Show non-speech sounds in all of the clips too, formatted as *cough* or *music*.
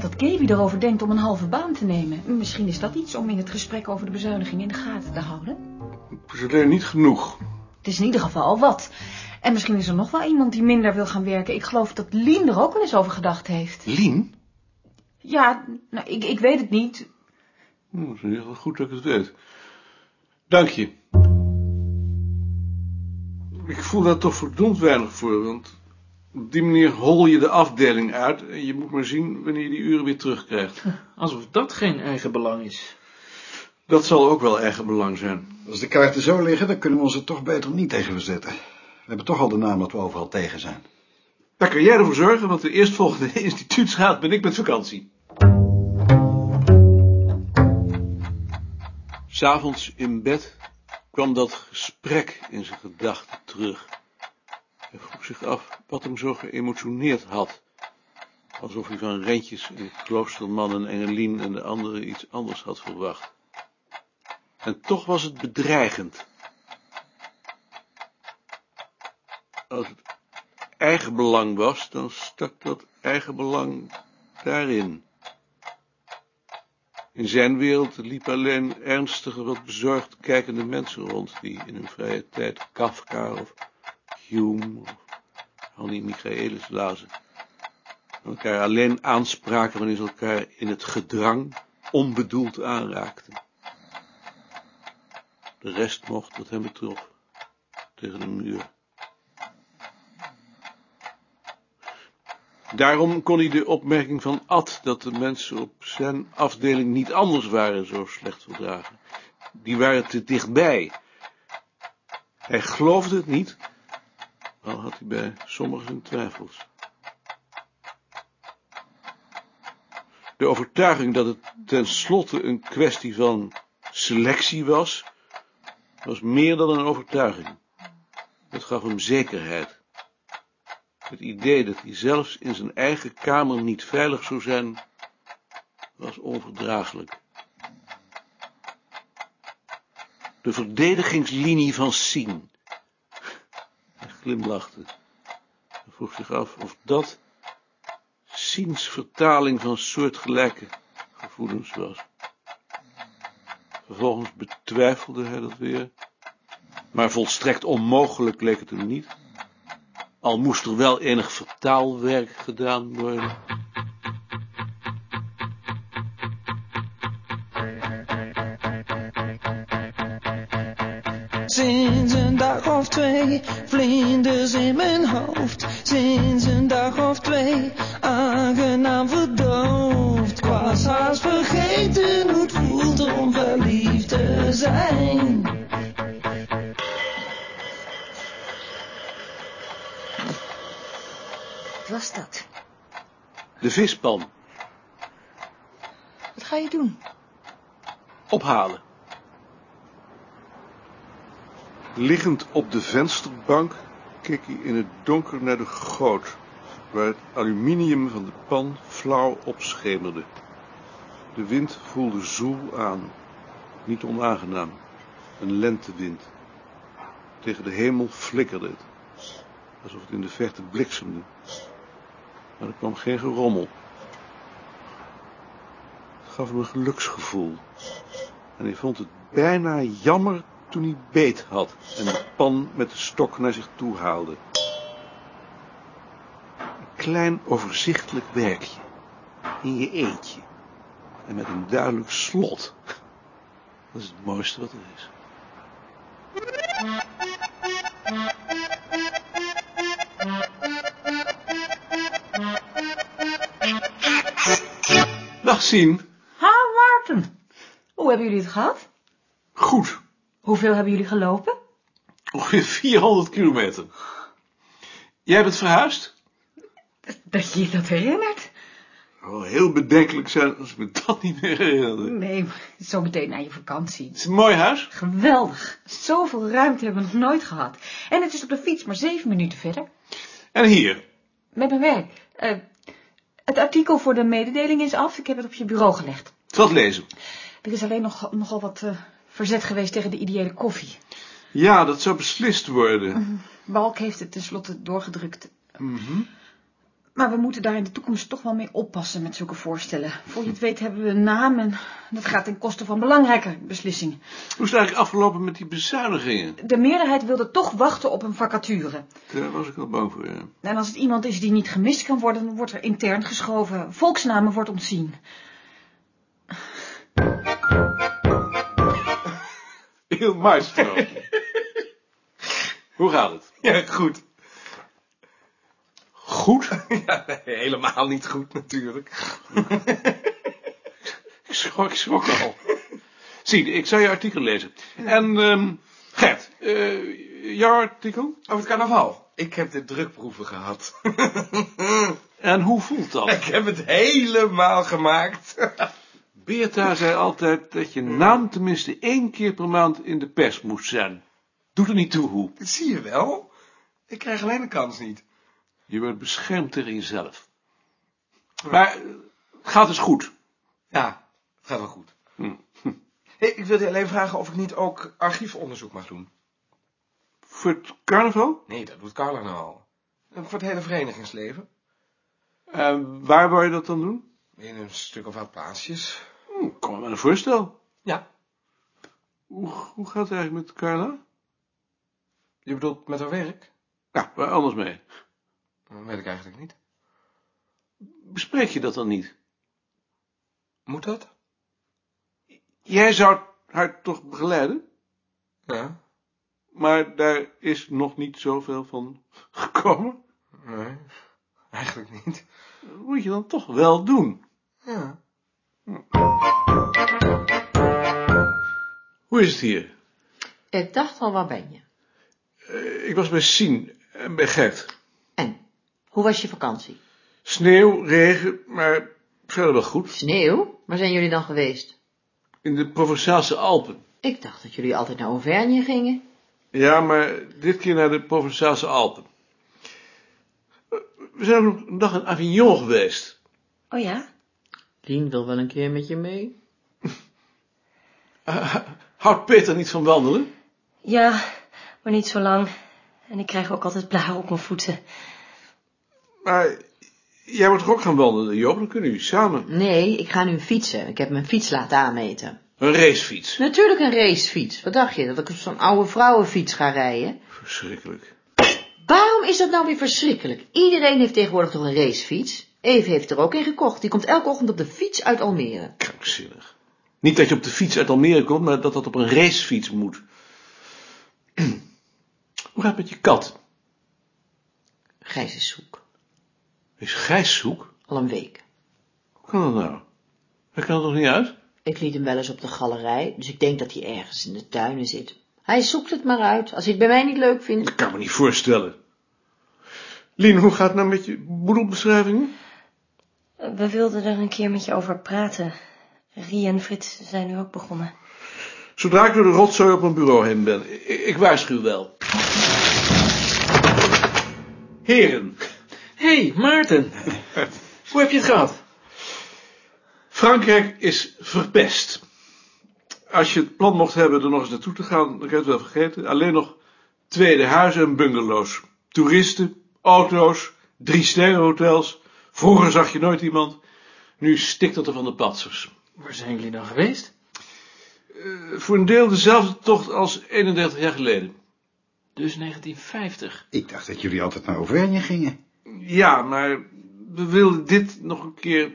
dat Gaby erover denkt om een halve baan te nemen. Misschien is dat iets om in het gesprek over de bezuiniging in de gaten te houden. Het is alleen niet genoeg. Het is in ieder geval al wat. En misschien is er nog wel iemand die minder wil gaan werken. Ik geloof dat Lien er ook wel eens over gedacht heeft. Lien? Ja, nou, ik, ik weet het niet. Oh, het is heel goed dat ik het weet. Dank je. Ik voel daar toch verdomd weinig voor, want op die manier hol je de afdeling uit en je moet maar zien wanneer je die uren weer terugkrijgt. *laughs* Alsof dat geen eigen belang is. Dat zal ook wel eigen belang zijn. Als de kaarten zo liggen, dan kunnen we ons er toch beter niet tegen verzetten. We hebben toch al de naam dat we overal tegen zijn. Daar kan jij ervoor zorgen, want de eerstvolgende *laughs* instituutsraad ben ik met vakantie. S'avonds in bed kwam dat gesprek in zijn gedachten terug. Hij vroeg zich af wat hem zo geëmotioneerd had. Alsof hij van Rentjes en Kloosterman en Engelien en de anderen iets anders had verwacht. En toch was het bedreigend. Als het eigen belang was, dan stak dat eigen belang daarin. In zijn wereld liepen alleen ernstige, wat bezorgd kijkende mensen rond, die in hun vrije tijd Kafka of Hume of Michaelis lazen. En elkaar alleen aanspraken wanneer ze elkaar in het gedrang onbedoeld aanraakten. De rest mocht, wat hem betrof, tegen de muur. Daarom kon hij de opmerking van Ad dat de mensen op zijn afdeling niet anders waren zo slecht verdragen. Die waren te dichtbij. Hij geloofde het niet, al had hij bij sommigen twijfels. De overtuiging dat het tenslotte een kwestie van selectie was, was meer dan een overtuiging. Het gaf hem zekerheid. Het idee dat hij zelfs in zijn eigen kamer niet veilig zou zijn, was onverdraaglijk. De verdedigingslinie van Sien. Glimlachte en vroeg zich af of dat Siens vertaling van soortgelijke gevoelens was. Vervolgens betwijfelde hij dat weer, maar volstrekt onmogelijk leek het hem niet. Al moest er wel enig vertaalwerk gedaan worden. Of twee, vlinders in mijn hoofd. Sinds een dag of twee, aangenaam verdoofd. Ik was haast vergeten hoe het voelt om verliefd te zijn. Wat was dat? De vispan Wat ga je doen? ophalen. Liggend op de vensterbank keek hij in het donker naar de goot, waar het aluminium van de pan flauw opschemerde. De wind voelde zoel aan, niet onaangenaam, een lentewind. Tegen de hemel flikkerde het, alsof het in de verte bliksemde. Maar er kwam geen gerommel. Het gaf hem een geluksgevoel. En hij vond het bijna jammer toen hij beet had en de pan met de stok naar zich toe haalde. Een klein overzichtelijk werkje, in je eentje, en met een duidelijk slot. Dat is het mooiste wat er is. Dag Sien. Ha, Maarten. Hoe hebben jullie het gehad? Goed. Hoeveel hebben jullie gelopen? Ongeveer *laughs* 400 kilometer. Jij bent verhuisd? Dat je je dat herinnert. Het zou heel bedenkelijk zijn als ik me dat niet meer herinnerde. Nee, zo meteen na je vakantie. Het is een mooi huis. Geweldig. Zoveel ruimte hebben we nog nooit gehad. En het is op de fiets maar zeven minuten verder. En hier. Met mijn werk. Eh, het artikel voor de mededeling is af. Ik heb het op je bureau gelegd. Het lezen. Er is alleen nog, nogal wat eh, verzet geweest tegen de ideële koffie. Ja, dat zou beslist worden. Balk heeft het tenslotte doorgedrukt. Mhm. Maar we moeten daar in de toekomst toch wel mee oppassen met zulke voorstellen. Voor je het weet hebben we een naam en dat gaat ten koste van belangrijke beslissingen. Hoe is het eigenlijk afgelopen met die bezuinigingen? De meerderheid wilde toch wachten op een vacature. Daar was ik al bang voor, ja. En als het iemand is die niet gemist kan worden, dan wordt er intern geschoven. Volksnamen wordt ontzien. Heel maestro. Hoe gaat het? Ja, goed. Goed? *laughs* Ja, nee, helemaal niet goed natuurlijk. *laughs* Ik schrok, ik schrok al. Zie, ik zal je artikel lezen. En, ehm Gert, eh, jouw artikel? Over het carnaval. Ik heb de drukproeven gehad. *laughs* En hoe voelt dat? Ik heb het helemaal gemaakt. Beerta zei altijd dat je naam tenminste één keer per maand in de pers moest zijn. Doet er niet toe hoe. Dat zie je wel. Ik krijg alleen de kans niet. Je wordt beschermd tegen jezelf. Maar eh, gaat dus goed. Ja, het gaat wel goed. Hm. *laughs* Hey, ik wilde je alleen vragen of ik niet ook archiefonderzoek mag doen. Voor het carnaval? Nee, dat doet Carla nou al. En Voor het hele verenigingsleven. En waar wou je dat dan doen? In een stuk of wat plaatsjes. Hm, kom maar met een voorstel. Ja. Hoe, hoe gaat het eigenlijk met Carla? Je bedoelt met haar werk? Ja, waar anders mee? Dat weet ik eigenlijk niet. Bespreek je dat dan niet? Moet dat? Jij zou haar toch begeleiden? Ja. Maar daar is nog niet zoveel van gekomen. Nee, eigenlijk niet. Dat moet je dan toch wel doen. Ja. Hoe is het hier? Ik dacht al, waar ben je? Eh, ik was bij Sien en bij Gert. En, hoe was je vakantie? Sneeuw, regen, maar verder wel goed. Sneeuw? Waar zijn jullie dan geweest? In de Provençaalse Alpen. Ik dacht dat jullie altijd naar Auvergne gingen. Ja, maar dit keer naar de Provençaalse Alpen. Eh, We zijn ook nog een dag in Avignon geweest. Oh ja? Lien wil wel een keer met je mee. *laughs* Eh, houdt Peter niet van wandelen? Ja, maar niet zo lang. En ik krijg ook altijd blaren op mijn voeten. Maar jij moet toch ook gaan wandelen, Joop? Dan kunnen jullie samen. Nee, ik ga nu fietsen. Ik heb mijn fiets laten aanmeten. Een racefiets. Natuurlijk een racefiets. Wat dacht je, dat ik op zo'n oude vrouwenfiets ga rijden? Verschrikkelijk. Waarom is dat nou weer verschrikkelijk? Iedereen heeft tegenwoordig toch een racefiets? Eve heeft er ook een gekocht. Die komt elke ochtend op de fiets uit Almere. Krankzinnig. Niet dat je op de fiets uit Almere komt, maar dat dat op een racefiets moet. *clears throat* Hoe gaat het met je kat? Gijs is zoek. Is Gijs zoek? Al een week. Hoe kan dat nou? Hij kan er toch niet uit? Ik liet hem wel eens op de galerij, dus ik denk dat hij ergens in de tuinen zit. Hij zoekt het maar uit, als hij het bij mij niet leuk vindt. Dat kan ik me niet voorstellen. Lien, hoe gaat het nou met je boedelbeschrijvingen? We wilden er een keer met je over praten. Rie en Frits zijn nu ook begonnen. Zodra ik door de rotzooi op mijn bureau heen ben. Ik, ik waarschuw wel. Heren, Hé, hey, Maarten. *laughs* Hoe heb je het gehad? Frankrijk is verpest. Als je het plan mocht hebben er nog eens naartoe te gaan, dan kan je het wel vergeten. Alleen nog tweede huizen en bungalows. Toeristen, auto's, drie sterrenhotels. Vroeger zag je nooit iemand. Nu stikt het er van de patsers. Waar zijn jullie dan geweest? Eh, Voor een deel dezelfde tocht als 31 jaar geleden. Dus 1950. Ik dacht dat jullie altijd naar Auvergne gingen. Ja, maar we wilden dit nog een keer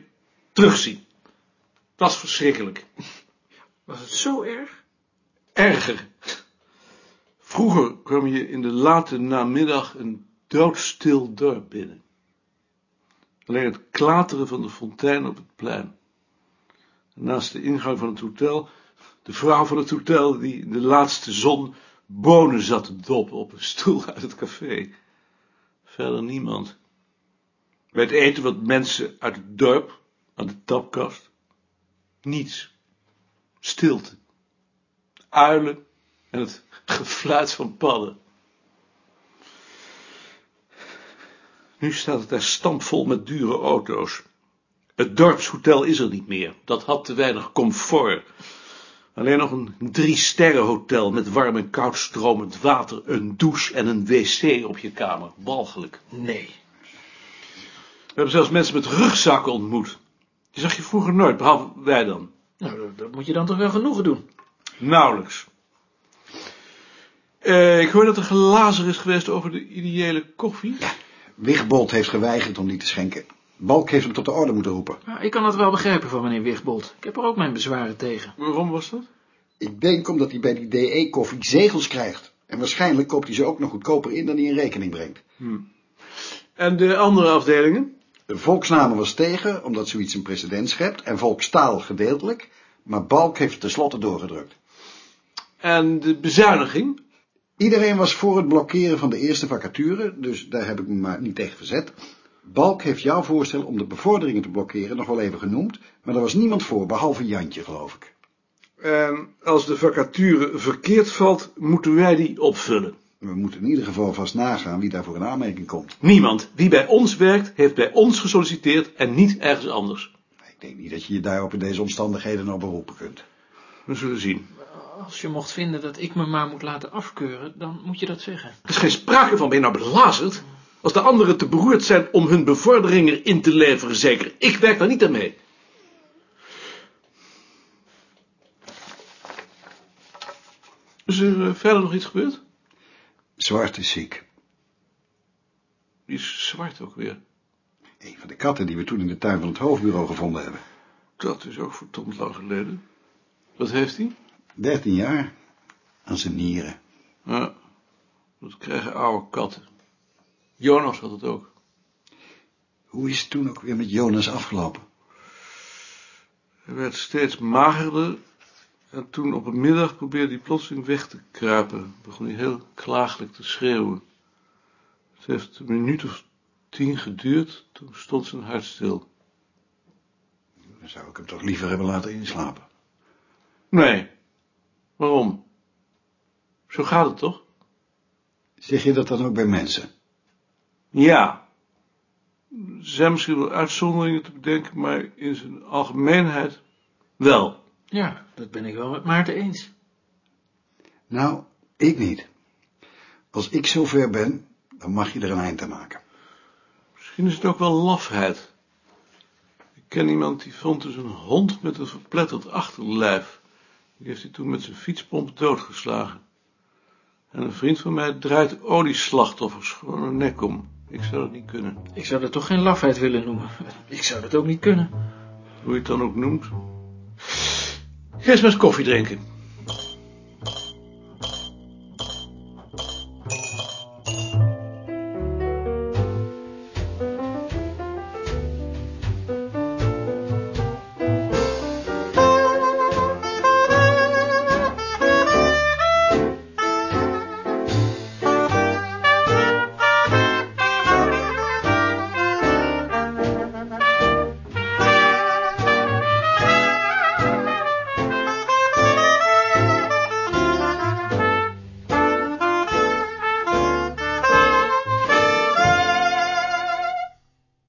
terugzien. Het was verschrikkelijk. Was het zo erg? Erger. Vroeger kwam je in de late namiddag een doodstil dorp binnen. Alleen het klateren van de fontein op het plein. Naast de ingang van het hotel, de vrouw van het hotel die in de laatste zon bonen zat te doppen op een stoel uit het café. Verder niemand. Bij het eten wat mensen uit het dorp, aan de tapkast. Niets. Stilte. Uilen en het *laughs* gefluit van padden. Nu staat het daar stampvol met dure auto's. Het dorpshotel is er niet meer. Dat had te weinig comfort. Alleen nog een drie-sterrenhotel met warm en koud stromend water, een douche en een wc op je kamer. Walgelijk. Nee. We hebben zelfs mensen met rugzakken ontmoet. Die zag je vroeger nooit, behalve wij dan. Nou, dat, moet je dan toch wel genoegen doen. Nauwelijks. Eh, ik hoor dat er gelazer is geweest over de ideële koffie. Wigbold heeft geweigerd om die te schenken. Balk heeft hem tot de orde moeten roepen. Maar ik kan dat wel begrijpen van meneer Wigbold. Ik heb er ook mijn bezwaren tegen. Waarom was dat? Ik denk omdat hij bij die DE-koffie zegels krijgt. En waarschijnlijk koopt hij ze ook nog goedkoper in dan hij in rekening brengt. En de andere afdelingen? De volksnamen was tegen, omdat zoiets een precedent schept. En volkstaal gedeeltelijk. Maar Balk heeft het tenslotte doorgedrukt. En de bezuiniging? Iedereen was voor het blokkeren van de eerste vacature, dus daar heb ik me maar niet tegen verzet. Balk heeft jouw voorstel om de bevorderingen te blokkeren nog wel even genoemd, maar er was niemand voor, behalve Jantje, geloof ik. En als de vacature verkeerd valt, moeten wij die opvullen. We moeten in ieder geval vast nagaan wie daarvoor in aanmerking komt. Niemand. Wie bij ons werkt, heeft bij ons gesolliciteerd en niet ergens anders. Ik denk niet dat je je daarop in deze omstandigheden nog beroepen kunt. We zullen zien. Als je mocht vinden dat ik me maar moet laten afkeuren, dan moet je dat zeggen. Er is geen sprake van, ben je nou belazerd? Als de anderen te beroerd zijn om hun bevordering erin te leveren, zeker. Ik werk daar niet aan mee. Is er eh, verder nog iets gebeurd? Zwart is ziek. Die is zwart ook weer. Een van de katten die we toen in de tuin van het hoofdbureau gevonden hebben. Dat is ook verdomd lang geleden. Wat heeft hij? Dertien jaar. Aan zijn nieren. Ja, dat krijgen oude katten. Jonas had het ook. Hoe is het toen ook weer met Jonas afgelopen? Hij werd steeds magerder en toen op een middag probeerde hij plotseling weg te kruipen. Begon hij heel klagelijk te schreeuwen. Het heeft een minuut of tien geduurd, toen stond zijn hart stil. Dan zou ik hem toch liever hebben laten inslapen. Nee, waarom? Zo gaat het toch? Zeg je dat dan ook bij mensen? Ja. Er zijn misschien wel uitzonderingen te bedenken, maar in zijn algemeenheid wel. Ja, dat ben ik wel met Maarten eens. Nou, ik niet. Als ik zover ben, dan mag je er een eind aan maken. Misschien is het ook wel lafheid. Ik ken iemand die vond dus een hond met een verpletterd achterlijf. Die heeft hij toen met zijn fietspomp doodgeslagen. En een vriend van mij draait olieslachtoffers gewoon een nek om. Ik zou dat niet kunnen. Ik zou dat toch geen lafheid willen noemen. Ik zou dat ook niet kunnen. Hoe je het dan ook noemt. Eens maar eens koffie drinken.